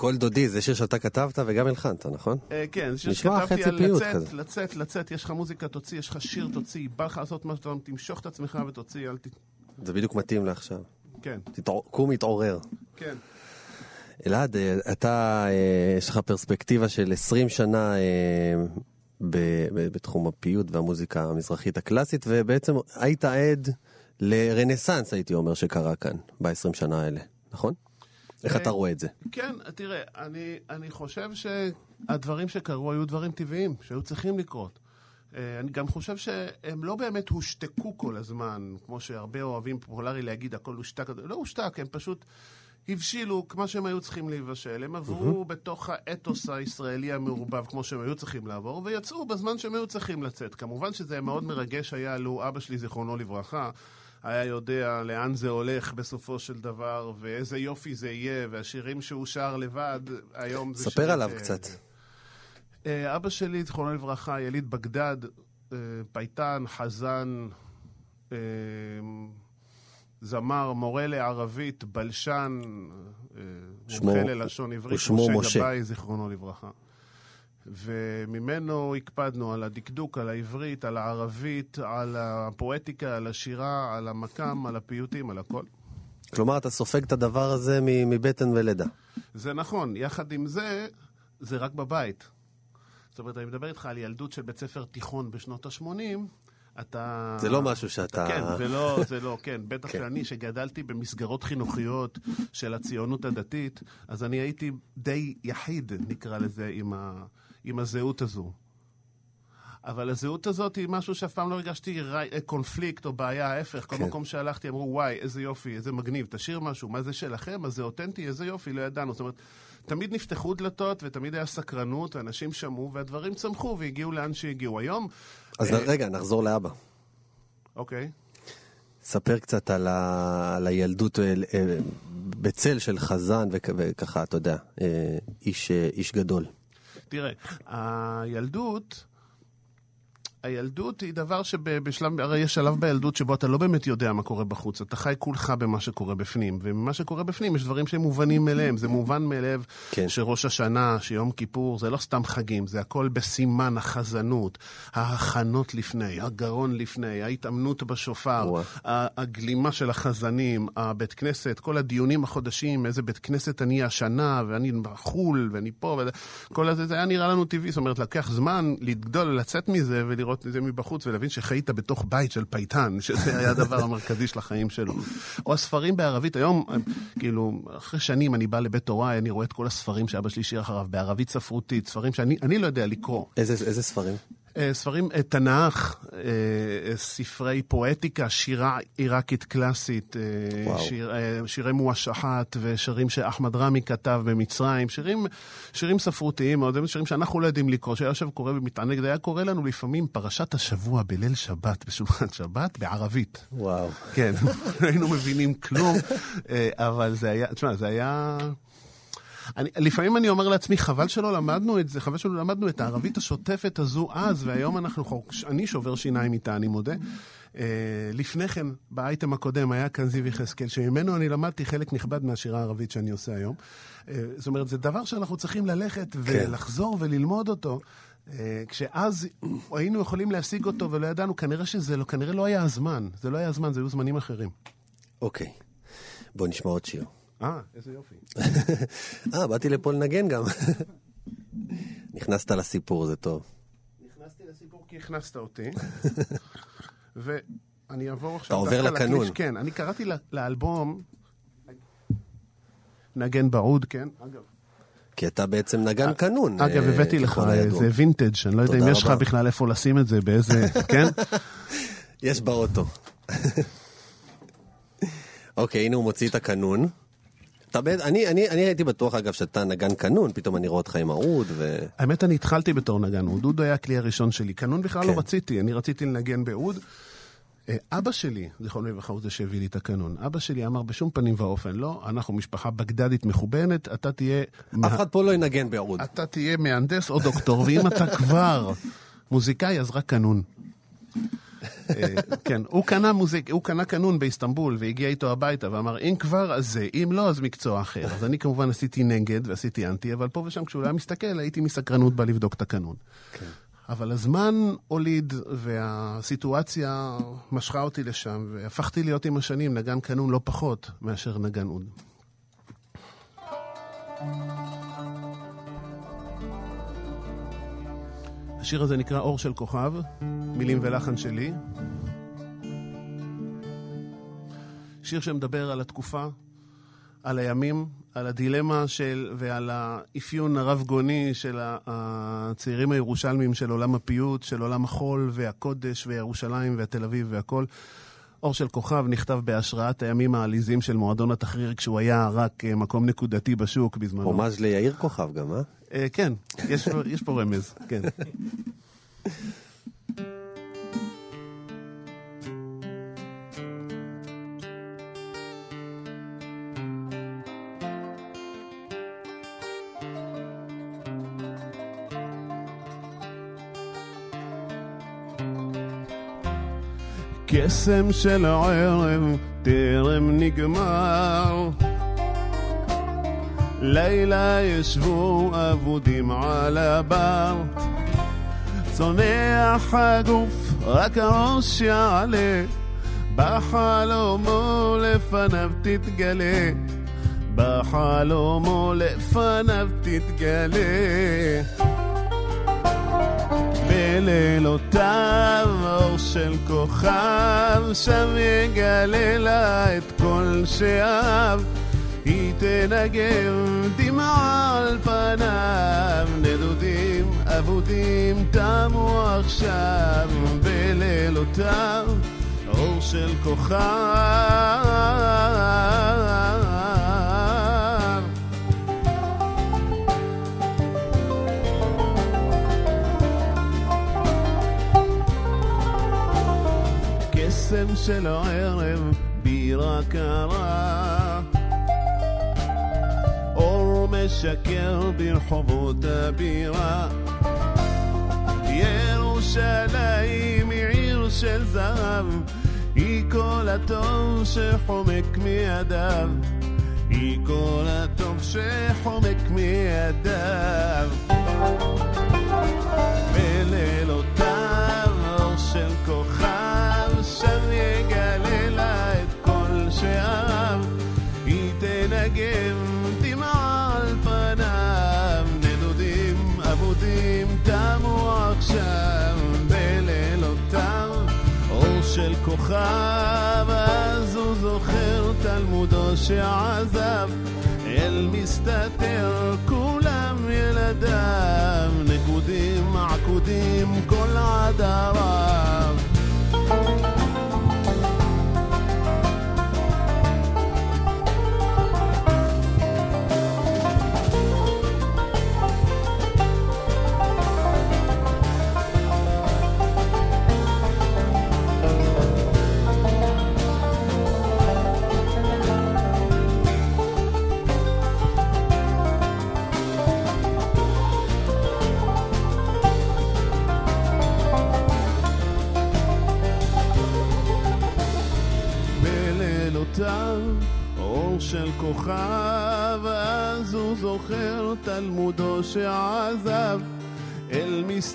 קול דודי, זה שיר שאתה כתבת וגם הלחנת, נכון? אה, כן, זה שיר שכתבתי על לצאת. לצאת, לצאת, יש לך מוזיקה, תוציא, יש לך שיר, תוציא, בא לך לעשות משהו, אתה תמשוך את עצמך ותוציא, אל ת... זה בדיוק מתאים לעכשיו. כן, קום התעורר. כן. אלעד, אה, אתה, אה, יש לך פרספקטיבה של 20 שנה בתחום הפיוט והמוזיקה המזרחית הקלאסית, ובעצם היית עד לרנסאנס, הייתי אומר, שקרה כאן ב-20 שנה האלה, נכון? איך אתה רואה את זה? כן, תראה, אני, אני חושב שהדברים שקרו היו דברים טבעיים, שהיו צריכים לקרות. אה, אני גם חושב שהם לא באמת הושתקו כל הזמן, כמו שהרבה אוהבים פופולרי להגיד, הכל הושתק. לא הושתק, הם פשוט הבשילו כמו שהם היו צריכים להיבשל. הם עברו בתוך האתוס הישראלי המעורבב כמו שהם היו צריכים לעבור, ויצאו בזמן שהם היו צריכים לצאת. כמובן שזה מאוד מרגש היה לו אבא שלי, זיכרונו לברכה, היה יודע לאן זה הולך בסופו של דבר, ואיזה יופי זה יהיה, והשירים שהוא שר לבד, היום זה ספר עליו קצת. אה, אבא שלי, זיכרונו לברכה, יליד בגדד, אה, פייטן, חזן, אה, זמר, מורה לערבית, בלשן, מומחה ללשון עברית. משה גבאי, זיכרונו לברכה. וממנו הקפדנו על הדקדוק, על העברית, על הערבית, על הפואטיקה, על השירה, על המקם, על הפיוטים, על הכל. כלומר, אתה סופג את הדבר הזה מבטן ולידה. זה נכון, יחד עם זה, זה רק בבית. זאת אומרת, אני מדבר איתך על ילדות של בית ספר תיכון בשנות ה-80, אתה... זה לא משהו שאתה... כן, זה לא, זה לא, כן. בטח כן. שאני, שגדלתי במסגרות חינוכיות של הציונות הדתית, אז אני הייתי די יחיד, נקרא לזה, עם, ה, עם הזהות הזו. אבל הזהות הזאת היא משהו שאף פעם לא הרגשתי רי- קונפליקט או בעיה, ההפך. כל כן. מקום שהלכתי אמרו, וואי, איזה יופי, איזה מגניב, תשאיר משהו, מה זה שלכם? אז זה אותנטי, איזה יופי, לא ידענו. זאת אומרת, תמיד נפתחו דלתות ותמיד היה סקרנות, ואנשים שמעו, והדברים צמחו והגיעו לאן שהגיעו. היום, אז אה, רגע, נחזור לאבא. אוקיי. ספר קצת על, ה... על הילדות אה, אה, בצל של חזן וכ... וככה, אתה יודע, אה, איש, אה, איש גדול. תראה, הילדות, הילדות היא דבר שבשלב, הרי יש שלב בילדות שבו אתה לא באמת יודע מה קורה בחוץ, אתה חי כולך במה שקורה בפנים, וממה שקורה בפנים יש דברים שהם מובנים מאליהם, זה מובן מאליו כן. שראש השנה, שיום כיפור, זה לא סתם חגים, זה הכל בסימן החזנות, ההכנות לפני, הגרון לפני, ההתאמנות בשופר, הגלימה של החזנים, הבית כנסת, כל הדיונים החודשים, איזה בית כנסת אני השנה, ואני בחו"ל, ואני פה, וכל הזה, זה היה נראה לנו טבעי, זאת אומרת, לקח זמן לגדול, לצאת מזה ולראות את זה מבחוץ, ולהבין שחיית בתוך בית של פייטן, שזה היה הדבר המרכזי של החיים שלו. או הספרים בערבית, היום, כאילו, אחרי שנים אני בא לבית הוריי, אני רואה את כל הספרים שאבא שלי השאיר אחריו, בערבית ספרותית, ספרים שאני אני לא יודע לקרוא. איזה, איזה ספרים? אה, ספרים, אה, תנ"ך, אה, ספרי פואטיקה, שירה עיראקית קלאסית. שיר, שירי מואשחת ושירים שאחמד רמי כתב במצרים, שירים, שירים ספרותיים מאוד, שירים שאנחנו לא יודעים לקרוא, שהיה יושב קורא ומתענג, זה היה קורא לנו לפעמים פרשת השבוע בליל שבת, <laughs> בשולחן שבת, בערבית. וואו. כן, <laughs> לא היינו מבינים כלום, אבל זה היה, תשמע, זה היה... אני, לפעמים אני אומר לעצמי, חבל שלא למדנו את זה, חבל שלא למדנו את הערבית השוטפת הזו אז, והיום אנחנו, חוק- אני שובר שיניים איתה, אני מודה. Uh, לפני כן, באייטם הקודם, היה כאן זיו יחזקאל, שממנו אני למדתי חלק נכבד מהשירה הערבית שאני עושה היום. Uh, זאת אומרת, זה דבר שאנחנו צריכים ללכת ולחזור וללמוד אותו. Uh, כשאז היינו יכולים להשיג אותו ולא ידענו, כנראה שזה לא, כנראה לא היה הזמן. זה לא היה הזמן, זה היו זמנים אחרים. אוקיי. בוא נשמע עוד שיר. אה, איזה יופי. <laughs> אה, באתי לפה לנגן גם. <laughs> נכנסת לסיפור, זה טוב. נכנסתי לסיפור כי הכנסת אותי, <laughs> ואני אעבור עכשיו... אתה עובר לקנון. לקליש- כן, אני קראתי לאלבום... נגן בעוד, כן. אגב, כי אתה בעצם נגן קנון. אגב, אה, הבאתי לך. איזה וינטג', אני לא יודע אם יש לך. בכלל איפה לשים את זה, באיזה... כן? יש באוטו. אוקיי, הנה הוא מוציא את הקנון. אתה בעצם, אני, אני, אני הייתי בטוח אגב שאתה נגן קנון, פתאום אני רואה אותך עם העוד ו... האמת, אני התחלתי בתור נגן אוד, אוד היה הכלי הראשון שלי. קנון בכלל כן. לא רציתי, אני רציתי לנגן באוד. אה, אבא שלי, זיכרונו לברכה, הוא זה שהביא לי את הקנון. אבא שלי אמר בשום פנים ואופן, לא, אנחנו משפחה בגדדית מכובנת, אתה תהיה... אף אחד פה לא ינגן בעוד. אתה תהיה מהנדס או דוקטור, ואם אתה כבר מוזיקאי, אז רק קנון. אה, כן, הוא קנה מוזיק, הוא קנה קנון באיסטנבול והגיע איתו הביתה ואמר, אם כבר, אז זה, אם לא, אז מקצוע אחר. אז אני כמובן עשיתי נגד ועשיתי אנטי, אבל פה ושם כשהוא היה מסתכל, הייתי מסקרנות בא לבדוק את הקנון. אבל הזמן הוליד והסיטואציה משכה אותי לשם, והפכתי להיות עם השנים נגן קנון לא פחות מאשר נגן אוד. השיר הזה נקרא אור של כוכב, מילים ולחן שלי. שיר שמדבר על התקופה, על הימים, על הדילמה של, ועל האפיון הרב גוני של הצעירים הירושלמים של עולם הפיוט, של עולם החול והקודש וירושלים והתל אביב והכל. אור של כוכב נכתב בהשראת הימים העליזים של מועדון התחריר כשהוא היה רק אה, מקום נקודתי בשוק בזמנו. הומאז' ליאיר כוכב גם, אה? אה, כן, יש, יש פה רמז, כן. קסם של הערב טרם נגמר לילה ישבו אבודים על הבר צונח הגוף, רק הראש יעלה בחלומו לפניו תתגלה בחלומו לפניו תתגלה בלילותיו אור של כוכב שם יגלה לה את כל שאהב היא תנגב דמעה על פניו נדודים אבודים תמו עכשיו בלילותיו. אור של כוכב קסם של הערב בירה קרה. אור משקר ברחובות הבירה. ירושלים היא עיר של זהב היא כל הטוב שחומק מידיו. היא כל הטוב שחומק מידיו. בלילותיו של כוכב שם יגלה לה את כל שאהב היא תנגב דמעה על פניו נדודים אבודים תמו עכשיו בלילותיו אור של כוכב אז הוא זוכר תלמודו שעזב אל מסתתר כולם ילדיו נקודים עקודים כל עדריו בלילותיו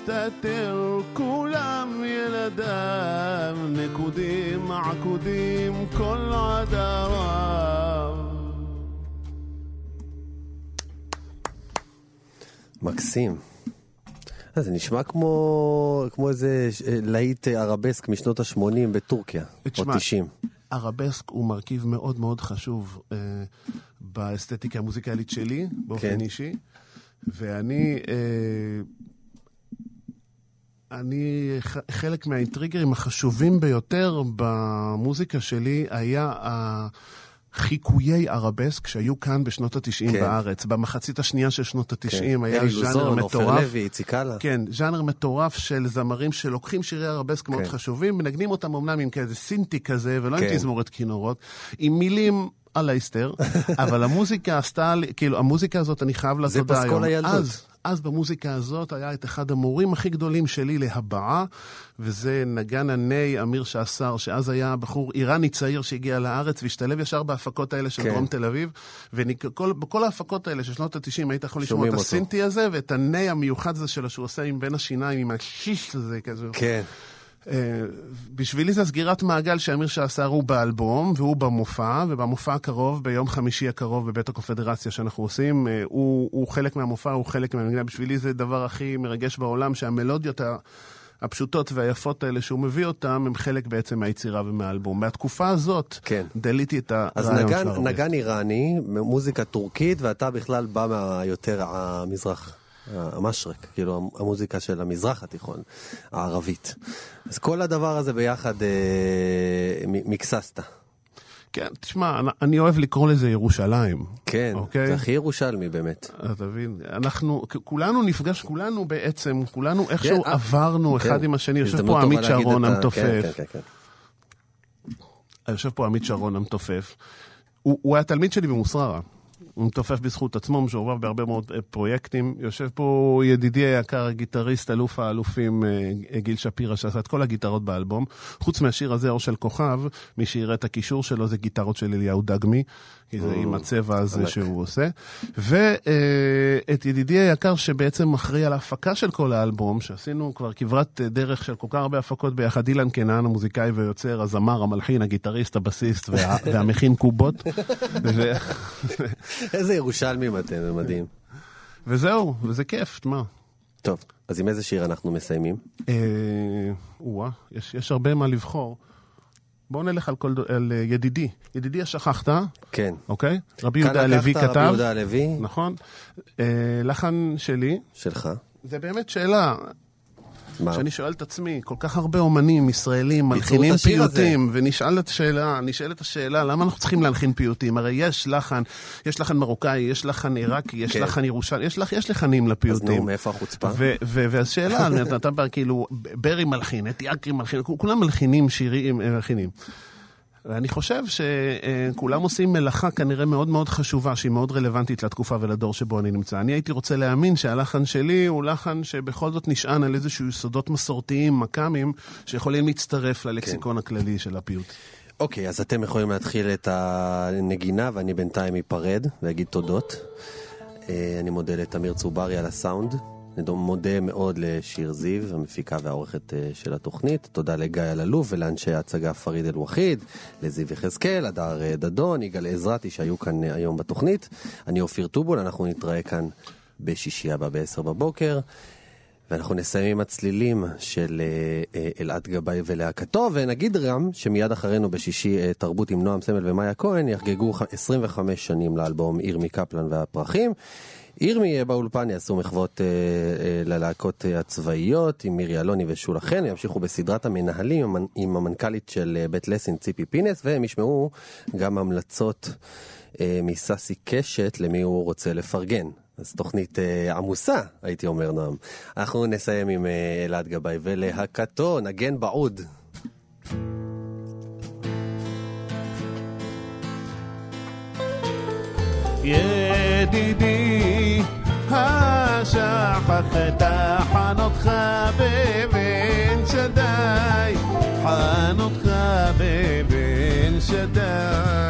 מסתתר כולם ילדיו נקודים עקודים כל עדריו מקסים. אה, זה נשמע כמו, כמו איזה אה, להיט אה, ערבסק משנות ה-80 בטורקיה, או תשמע, 90. ערבסק הוא מרכיב מאוד מאוד חשוב אה, באסתטיקה המוזיקלית שלי, באופן כן. אישי, ואני... אה, אני, חלק מהאינטריגרים החשובים ביותר במוזיקה שלי היה החיקויי ערבסק שהיו כאן בשנות התשעים כן. בארץ. במחצית השנייה של שנות התשעים היה אלי ז'אנר לוזון, עופר מטורף. לוי, איציק אללה. כן, ז'אנר מטורף של זמרים שלוקחים שירי ערבסק מאוד כן. חשובים, מנגנים אותם אמנם עם כאיזה סינטי כזה, ולא עם כן. תזמורת כינורות, עם מילים על ההסתר, <laughs> אבל המוזיקה עשתה, כאילו, המוזיקה הזאת, אני חייב לה זה תודה פסקול היום. הילדות. אז, אז במוזיקה הזאת היה את אחד המורים הכי גדולים שלי להבעה, וזה נגן הני אמיר שעשר, שאז היה בחור איראני צעיר שהגיע לארץ והשתלב ישר בהפקות האלה של כן. דרום תל אביב, ובכל ההפקות האלה של שנות ה-90 היית יכול לשמוע את. הסינטי הזה, ואת הני המיוחד הזה שלו שהוא עושה עם בין השיניים, עם השיש הזה כזה. כן. בשבילי זה סגירת מעגל שאמיר שעשר הוא באלבום והוא במופע, ובמופע הקרוב, ביום חמישי הקרוב בבית הקונפדרציה שאנחנו עושים, אה, הוא, הוא חלק מהמופע, הוא חלק מהמנגנה. בשבילי זה הדבר הכי מרגש בעולם, שהמלודיות הפשוטות והיפות האלה שהוא מביא אותן, הם חלק בעצם מהיצירה ומהאלבום. מהתקופה הזאת, כן. דליתי את אז הרעיון נגן, של הרבה. נגן איראני, מוזיקה טורקית, ואתה בכלל בא מהיותר המזרח. המשרק, כאילו המוזיקה של המזרח התיכון, הערבית. אז כל הדבר הזה ביחד אה, מקססת. כן, תשמע, אני- אוהב לקרוא לזה ירושלים. כן, אוקיי. זה הכי ירושלמי באמת. אתה מבין? אנחנו, כולנו נפגש, כולנו בעצם, כולנו איכשהו כן, אה, עברנו אחד כן. עם השני. יושב פה עמית שרון המתופף. כן, כן, כן, כן. יושב פה עמית שרון המתופף. הוא, הוא היה תלמיד שלי במוסררה. הוא מתופף בזכות עצמו, משורבב בהרבה מאוד אה, פרויקטים. יושב פה ידידי היקר, הגיטריסט, אלוף האלופים אה, גיל שפירא, שעשה את כל הגיטרות באלבום. חוץ מהשיר הזה, אור של כוכב, מי שיראה את הקישור שלו זה גיטרות של אליהו דגמי, כי זה עם הצבע הזה. שהוא עושה. ואת ידידי היקר, שבעצם אחראי על ההפקה של כל האלבום, שעשינו כבר כברת דרך של כל כך הרבה הפקות ביחד, אילן קנן, המוזיקאי ויוצר, הזמר, המלחין, הגיטריסט, הבסיסט וה, <laughs> והמכין קובות. איזה ירושלמים אתם, זה מדהים. וזהו, וזה כיף, מה? טוב, אז עם איזה שיר אנחנו מסיימים? אה, יש הרבה מה לבחור. בואו נלך על, כל, על אה, ידידי. ידידי השכחת, כן. אוקיי? רבי כאן יהודה הלוי לקחת, רבי כתב. יהודה הלוי, נכון. אה, לחן שלי, שלך. זה באמת שאלה. מה? שאני שואל את עצמי, כל כך הרבה אומנים ישראלים מלחינים. פיוטים, ונשאל את השאלה, נשאלת השאלה, למה אנחנו צריכים להלחין פיוטים? הרי יש לחן, יש לחן מרוקאי, יש לחן עיראקי, יש כן. לחן ירושלים, יש, לח, יש לחנים אז לפיוטים. נו, מאיפה החוצפה? והשאלה, <laughs> אתה- כאילו, ברי מלחין, אתי אקרי מלחין, כולם מלחינים שירים, מלחינים. ואני חושב שכולם עושים מלאכה כנראה מאוד מאוד חשובה, שהיא מאוד רלוונטית לתקופה ולדור שבו אני נמצא. אני הייתי רוצה להאמין שהלחן שלי הוא לחן שבכל זאת נשען על איזשהו יסודות מסורתיים, מכ"מים, שיכולים להצטרף ללקסיקון הכללי של הפיוט. אוקיי, אז אתם יכולים להתחיל את הנגינה, ואני בינתיים אפרד ואגיד תודות. אה, אני מודה לתמיר צוברי על הסאונד. אני מודה מאוד לשיר זיו, המפיקה והעורכת אה, של התוכנית. תודה לגיא אלאלוף ולאנשי ההצגה פריד אל-וחיד, לזיו יחזקאל, הדר אה, דדון, יגאל עזרתי שהיו כאן אה, היום בתוכנית. אני אופיר טובול, אנחנו נתראה כאן בשישי הבא ב-10 בבוקר. ואנחנו נסיים עם הצלילים של אלעד גבאי ולהקתו, ונגיד גם שמיד אחרינו בשישי תרבות עם נועם סמל ומאיה כהן יחגגו ח- 25 שנים לאלבום ירמי קפלן והפרחים. ירמי יהיה באולפן, יעשו מחוות אה, אה, ללהקות אה, הצבאיות עם מירי אלוני ושולה חן, ימשיכו בסדרת המנהלים עם, המנ- עם המנכ"לית של אה, בית לסין ציפי פינס, והם ישמעו גם המלצות אה, מססי קשת למי הוא רוצה לפרגן. אז תוכנית אה, עמוסה, הייתי אומר נועם. אנחנו נסיים עם אה, אלעד גבאי ולהקתו, נגן בעוד. ידידי, ها شاحت حانت خبيب شداي حانت خبيب شداي